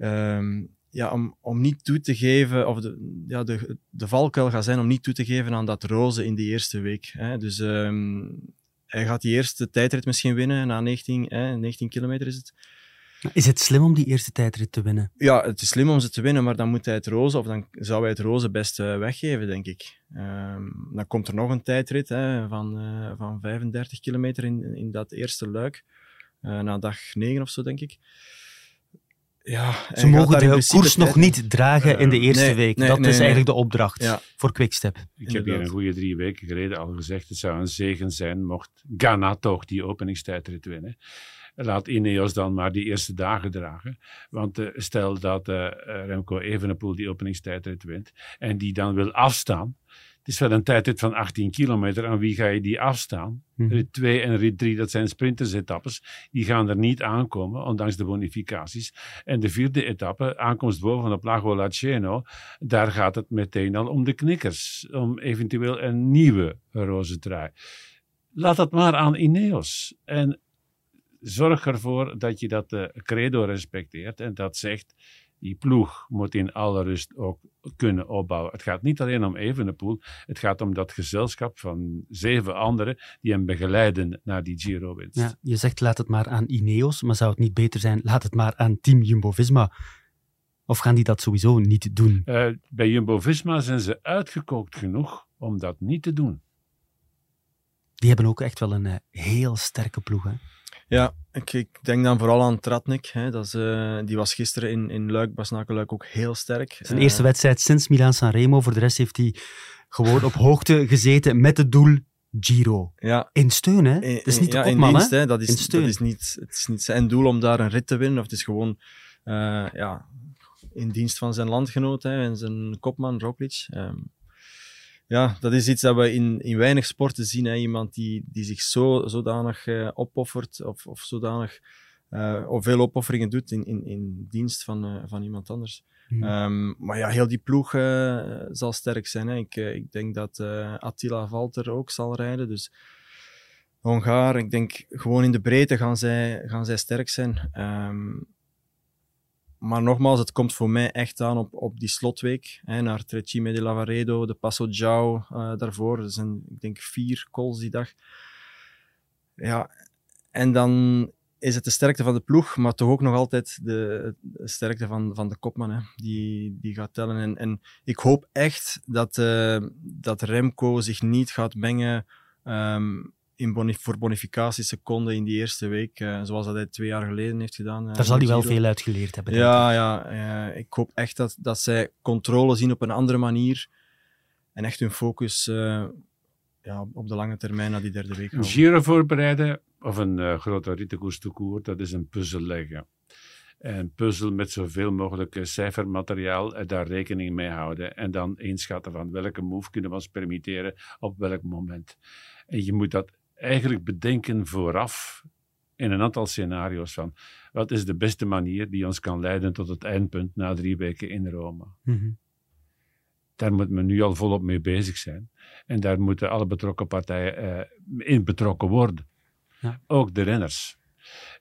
D: um, ja, om, om niet toe te geven, of de, ja, de, de valkuil gaat zijn om niet toe te geven aan dat roze in die eerste week. Hè. Dus um, hij gaat die eerste tijdrit misschien winnen na 19, hè, 19 kilometer is het.
E: Is het slim om die eerste tijdrit te winnen?
D: Ja, het is slim om ze te winnen, maar dan moet hij het roze, of dan zou hij het roze best uh, weggeven, denk ik. Um, dan komt er nog een tijdrit hè, van, uh, van 35 kilometer in, in dat eerste luik. Uh, na dag 9 of zo, denk ik.
E: Ja, Ze mogen de koers nog niet dragen in de eerste nee, week. Nee, dat nee, is eigenlijk de opdracht ja. voor Quickstep.
C: Ik Inderdaad. heb hier een goede drie weken geleden al gezegd, het zou een zegen zijn mocht Ghana toch die openingstijdrit winnen laat Ineos dan maar die eerste dagen dragen. Want uh, stel dat uh, Remco Evenepoel die openingstijdrit wint en die dan wil afstaan. Het is wel een tijdrit van 18 kilometer. Aan wie ga je die afstaan? Hmm. Rit 2 en rit 3, dat zijn sprintersetappes. Die gaan er niet aankomen, ondanks de bonificaties. En de vierde etappe, aankomst boven op Lago Laceno, daar gaat het meteen al om de knikkers. Om eventueel een nieuwe roze trui. Laat dat maar aan Ineos. En zorg ervoor dat je dat uh, credo respecteert en dat zegt, die ploeg moet in alle rust ook kunnen opbouwen. Het gaat niet alleen om Evenepoel, het gaat om dat gezelschap van zeven anderen die hem begeleiden naar die Giro-winst.
E: Ja, je zegt laat het maar aan Ineos, maar zou het niet beter zijn laat het maar aan Team Jumbo-Visma? Of gaan die dat sowieso niet doen?
C: Uh, bij Jumbo-Visma zijn ze uitgekookt genoeg om dat niet te doen.
E: Die hebben ook echt wel een uh, heel sterke ploeg. Hè?
D: Ja, ik, ik, denk dan vooral aan Tratnik. Hè. Dat is, uh, die was gisteren in, in Luik, Basnaken-Luik ook heel sterk.
E: Zijn uh, eerste wedstrijd sinds Milaan-San Remo. Voor de rest heeft hij gewoon op hoogte gezeten met het doel Giro. Ja. In steun, hè? Het is niet de kopman, in dienst, hè?
D: Dat is, in steun. Dat is niet, het is niet zijn doel om daar een rit te winnen. Of het is gewoon uh, ja, in dienst van zijn landgenoot hè, en zijn kopman Roglic. Um, ja, dat is iets dat we in, in weinig sporten zien. Hè. Iemand die, die zich zo, zodanig uh, opoffert of, of zodanig uh, of veel opofferingen doet in, in, in dienst van, uh, van iemand anders. Mm. Um, maar ja, heel die ploeg zal sterk zijn. Hè. Ik, ik denk dat Attila Valter ook zal rijden. Dus Hongaar, ik denk gewoon in de breedte gaan zij, gaan zij sterk zijn. Um, maar nogmaals, het komt voor mij echt aan op, op die slotweek. Hè, naar Trecime de Lavaredo, de Passo Giao uh, daarvoor. Er zijn, ik denk, vier calls die dag. Ja, en dan is het de sterkte van de ploeg, maar toch ook nog altijd de, sterkte van, van de kopman. Hè, die, die gaat tellen. En, en ik hoop echt dat, uh, dat Remco zich niet gaat mengen um, in bonif voor bonificatieseconden in die eerste week, uh, zoals dat hij twee jaar geleden heeft gedaan.
E: Uh, Daar zal hij wel veel uit geleerd hebben.
D: Ja, ja uh, ik hoop echt dat, dat zij controle zien op een andere manier en echt hun focus ja, op de lange termijn naar die derde week
C: Een Giro voorbereiden of een grote rittenkoers toekoer, dat is een puzzel leggen. Een puzzel met zoveel mogelijk cijfermateriaal en daar rekening mee houden. En dan inschatten van welke move kunnen we ons permitteren op welk moment. En je moet dat eigenlijk bedenken vooraf in een aantal scenario's van wat is de beste manier die ons kan leiden tot het eindpunt na drie weken in Rome. Mm-hmm. Daar moet men nu al volop mee bezig zijn. En daar moeten alle betrokken partijen uh, in betrokken worden. Ja. Ook de renners.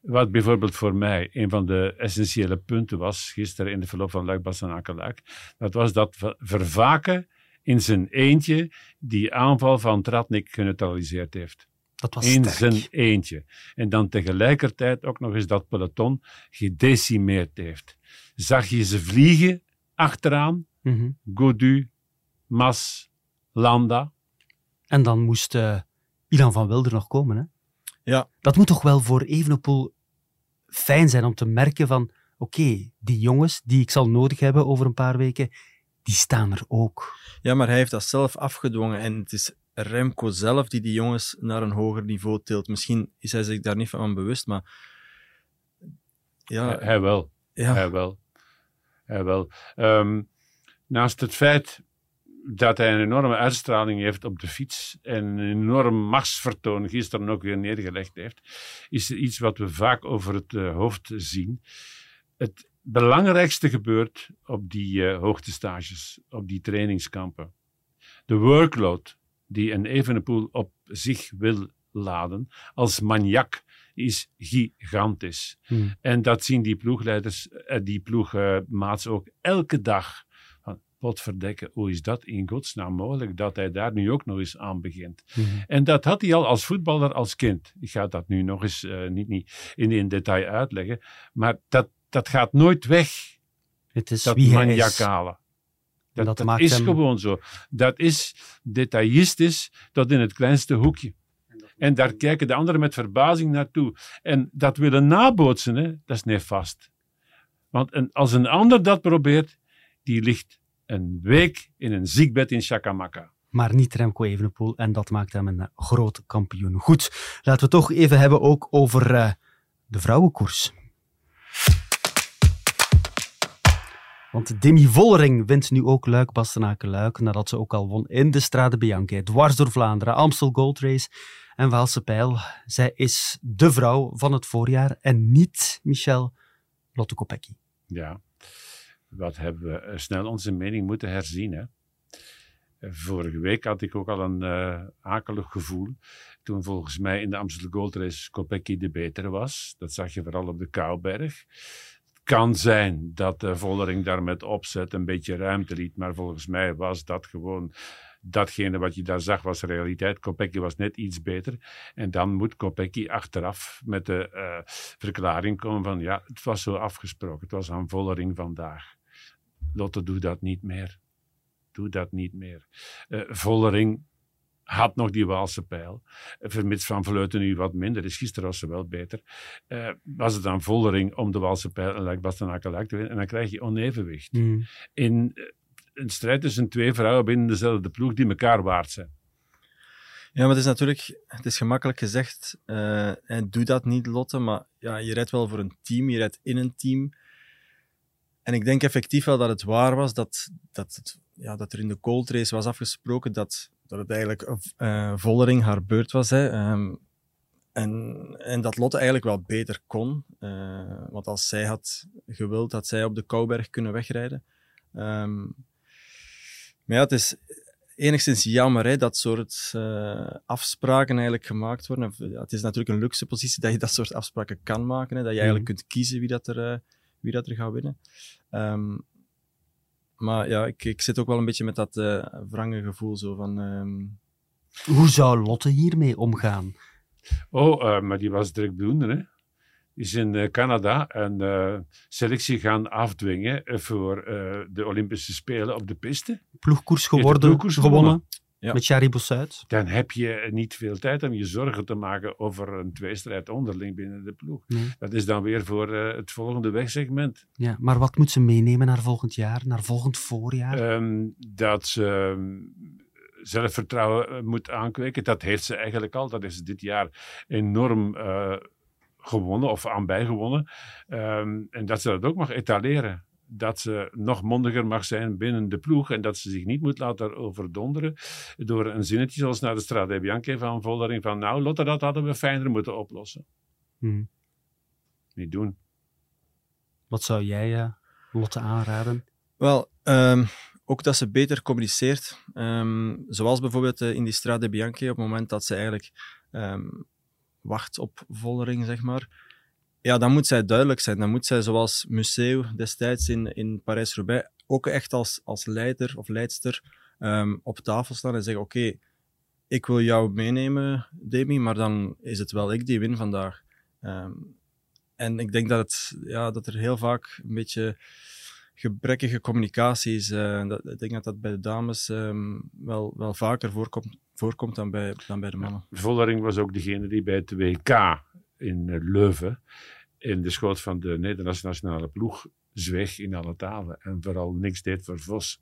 C: Wat bijvoorbeeld voor mij een van de essentiële punten was, gisteren in de verloop van Luik Bastenaken dat was dat Vervaken in zijn eentje die aanval van Tratnik geneutraliseerd heeft.
E: Dat was
C: in zijn eentje. En dan tegelijkertijd ook nog eens dat peloton gedecimeerd heeft. Zag je ze vliegen achteraan? Mm Godu, Mas, Landa.
E: En dan moest uh, Ilan van Wilder nog komen, hè?
D: Ja.
E: Dat moet toch wel voor Evenepoel fijn zijn om te merken van oké, die jongens die ik zal nodig hebben over een paar weken, die staan er ook.
D: Ja, maar hij heeft dat zelf afgedwongen en het is Remco zelf die die jongens naar een hoger niveau tilt. Misschien is hij zich daar niet van bewust, maar...
C: Ja, hij, wel. Ja. Hij wel. Hij wel. Um, naast het feit, dat hij een enorme uitstraling heeft op de fiets en een enorm machtsvertoon gisteren ook weer neergelegd heeft, is er iets wat we vaak over het uh, hoofd zien. Het belangrijkste gebeurt op die uh, hoogtestages, op die trainingskampen. De workload die een Evenepoel op zich wil laden als maniak is gigantisch. Hmm. En dat zien die ploegleiders, uh, die ploegmaats ook elke dag potverdekken, hoe is dat in godsnaam mogelijk dat hij daar nu ook nog eens aan begint? Mhm. En dat had hij al als voetballer als kind. Ik ga dat nu nog eens uh, niet, niet in, in detail uitleggen, maar dat, dat gaat nooit weg.
E: Het is
C: dat maniacale. Dat, dat, dat is hem... gewoon zo. Dat is detailistisch tot in het kleinste hoekje. En daar kijken de anderen met verbazing naartoe. En dat willen nabootsen, hè, dat is nefast. Want een, als een ander dat probeert, die ligt een week in een ziekbed in Chacamaca.
E: Maar niet Remco Evenepoel en dat maakt hem een groot kampioen. Goed, laten we toch even hebben ook over uh, de vrouwenkoers. Want Demi Vollering wint nu ook Luik Bastenaken Luik, nadat ze ook al won in de Strade Bianche, dwars door Vlaanderen, Amstel Gold Race en Waalse Pijl. Zij is de vrouw van het voorjaar en niet Michel Lotte Kopecky.
C: Ja, wat hebben we eh, snel onze mening moeten herzien. Hè? Vorige week had ik ook al een uh, akelig gevoel. Toen volgens mij in de Amsterdam Gold Race Kopecky de betere was. Dat zag je vooral op de Kouberg. Kan zijn dat de Vollering daar met opzet een beetje ruimte liet. Maar volgens mij was dat gewoon datgene wat je daar zag was realiteit. Kopecky was net iets beter. En dan moet Kopecky achteraf met de uh, verklaring komen van ja, het was zo afgesproken. Het was aan Vollering vandaag. Lotte, doe dat niet meer. Doe dat niet meer. Uh, Vollering had nog die Waalse pijl. Vermits Van Vleuten nu wat minder is. Gisteren was ze wel beter. Uh, was het dan Vollering om de Waalse pijl en Luik Bastenaken te winnen. En dan krijg je onevenwicht. Mm. In uh, een strijd tussen twee vrouwen binnen dezelfde ploeg die elkaar waard zijn.
D: Ja, maar het is natuurlijk, het is gemakkelijk gezegd, uh, doe dat niet, Lotte, maar ja, je rijdt wel voor een team, je rijdt in een team. En ik denk effectief wel dat het waar was dat, dat, het, ja, dat er in de cold race was afgesproken dat, dat het eigenlijk uh, Vollering haar beurt was. Hè. Um, en, en dat Lotte eigenlijk wel beter kon. Uh, want als zij had gewild, had zij op de Kouberg kunnen wegrijden. Um, maar ja, het is enigszins jammer hè, dat soort uh, afspraken eigenlijk gemaakt worden. Ja, het is natuurlijk een luxe positie dat je dat soort afspraken kan maken. Hè, dat je eigenlijk mhm. kunt kiezen wie dat er wie dat er gaat winnen. Um, maar ja, ik, ik zit ook wel een beetje met dat uh, wrange gevoel zo van... Um...
E: Hoe zou Lotte hiermee omgaan?
C: Oh, uh, maar die was druk hè. Die is in uh, Canada een selectie gaan afdwingen voor de Olympische Spelen op de piste.
E: Ploegkoers geworden, ploegkoers gewonnen. gewonnen ja. met Jari Bossuit.
C: Dan heb je niet veel tijd om je zorgen te maken over een tweestrijd onderling binnen de ploeg. Dat is dan weer voor uh, het volgende wegsegment.
E: Ja, maar wat moet ze meenemen naar volgend jaar, naar volgend voorjaar?
C: Um, dat ze um, zelfvertrouwen uh, moet aankweken. Dat heeft ze eigenlijk al. Dat is dit jaar enorm uh, gewonnen of aan bijgewonnen. Um, en dat ze dat ook mag etaleren dat ze nog mondiger mag zijn binnen de ploeg en dat ze zich niet moet laten overdonderen door een zinnetje zoals naar de Strade Bianche van Voldering van nou Lotte, dat hadden we fijner moeten oplossen. Hmm. Niet doen.
E: Wat zou jij uh, Lotte aanraden?
D: Wel, um, ook dat ze beter communiceert. Um, zoals bijvoorbeeld uh, in die Strade Bianche op het moment dat ze eigenlijk um, wacht op Vollering, zeg maar ja, dan moet zij duidelijk zijn. Dan moet zij, zoals Museo destijds in, in Parijs-Roubaix, ook echt als, als leider of leidster um, op tafel staan en zeggen: Oké, ik wil jou meenemen, Demi, maar dan is het wel ik die win vandaag. Um, en ik denk dat, het, ja, dat er heel vaak een beetje gebrekkige communicatie is. Uh, dat, ik denk dat dat bij de dames um, wel, wel vaker voorkomt, voorkomt dan, bij, dan bij de mannen.
C: Vollering was ook degene die bij het WK in eh, Leuven in de schoot van de Nederlandse nationale ploeg zweeg in alle talen en vooral niks deed voor Vos.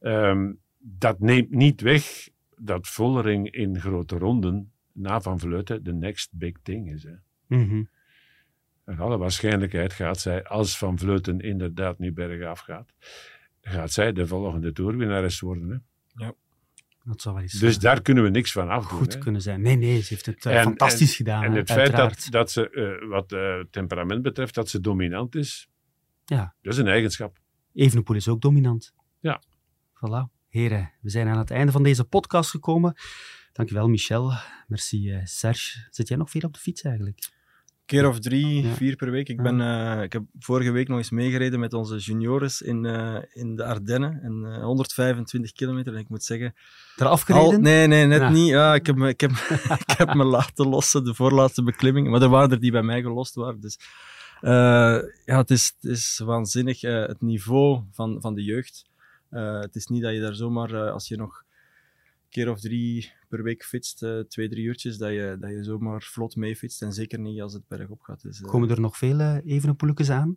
C: Um, dat neemt niet weg dat Vollering in grote ronden na Van Vleuten de next big thing is. Hè. Mm -hmm. En alle waarschijnlijkheid gaat zij, als Van Vleuten inderdaad nu bergaf gaat, gaat zij de volgende toerwinnares worden. Hè.
E: Ja. Dat zou wel eens
C: dus daar kunnen we niks van afdoen.
E: Goed kunnen zijn. Nee, nee, ze heeft het fantastisch gedaan.
C: En het feit dat, dat ze, wat temperament betreft, dat ze dominant is, ja. dat is een eigenschap.
E: Evenepoel is ook dominant.
C: Ja.
E: Voilà. Heren, we zijn aan het einde van deze podcast gekomen. Dankjewel, Michel. Merci, uh, Serge. Zit jij nog veel op de fiets eigenlijk?
D: Keer of drie, vier per week. Ik, ben, uh, ik heb vorige week nog eens meegereden met onze juniores in, uh, in de Ardennen. En, 125 kilometer. En ik moet zeggen...
E: Eraf gereden?
D: nee, nee, net niet. Ja, ik, heb me, ik, heb, ik heb me laten lossen, de voorlaatste beklimming. Maar er waren er die bij mij gelost waren. Dus ja, het is, het is waanzinnig. het niveau van, van de jeugd. het is niet dat je daar zomaar, als je nog keer of drie per week fietst, uh, twee, drie uurtjes, dat je, dat je zomaar vlot meefietst. En zeker niet als het bergop gaat. Dus,
E: uh... Komen er nog vele evenepoelekes aan?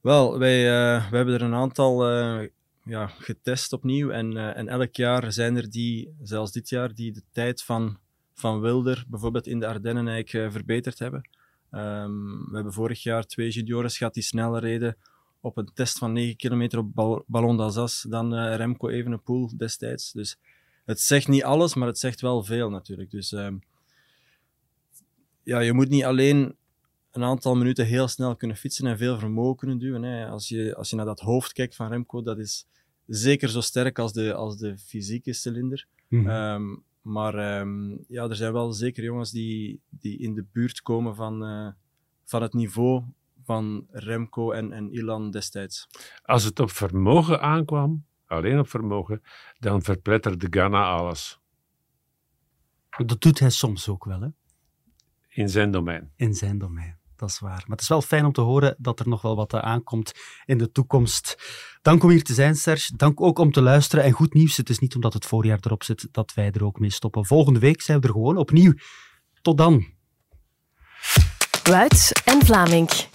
D: Wel, wij, uh, wij hebben er een aantal ja, getest opnieuw. En, en elk jaar zijn er die, zelfs dit jaar, die de tijd van, van Wilder, bijvoorbeeld in de Ardennen, eigenlijk verbeterd hebben. Um, we hebben vorig jaar twee juniores gehad die sneller reden op een test van 9 kilometer op Ballon d'Alsace dan Remco Evenepoel destijds. Dus het zegt niet alles, maar het zegt wel veel natuurlijk. Dus um, ja, je moet niet alleen een aantal minuten heel snel kunnen fietsen en veel vermogen kunnen duwen. Hè. Als, je, als je naar dat hoofd kijkt van Remco, dat is zeker zo sterk als de, als de fysieke cilinder. Mm um, maar um, ja, er zijn wel zeker jongens die, die in de buurt komen van, uh, van het niveau van Remco en, en Ilan destijds.
C: Als het op vermogen aankwam, alleen op vermogen, dan verpletterde Ghana alles.
E: Dat doet hij soms ook wel, hè?
C: In zijn domein.
E: In zijn domein, dat is waar. Maar het is wel fijn om te horen dat er nog wel wat aankomt in de toekomst. Dank om hier te zijn, Serge. Dank ook om te luisteren. En goed nieuws, het is niet omdat het voorjaar erop zit dat wij er ook mee stoppen. Volgende week zijn we er gewoon opnieuw. Tot dan.
G: Wuits en Vlaming.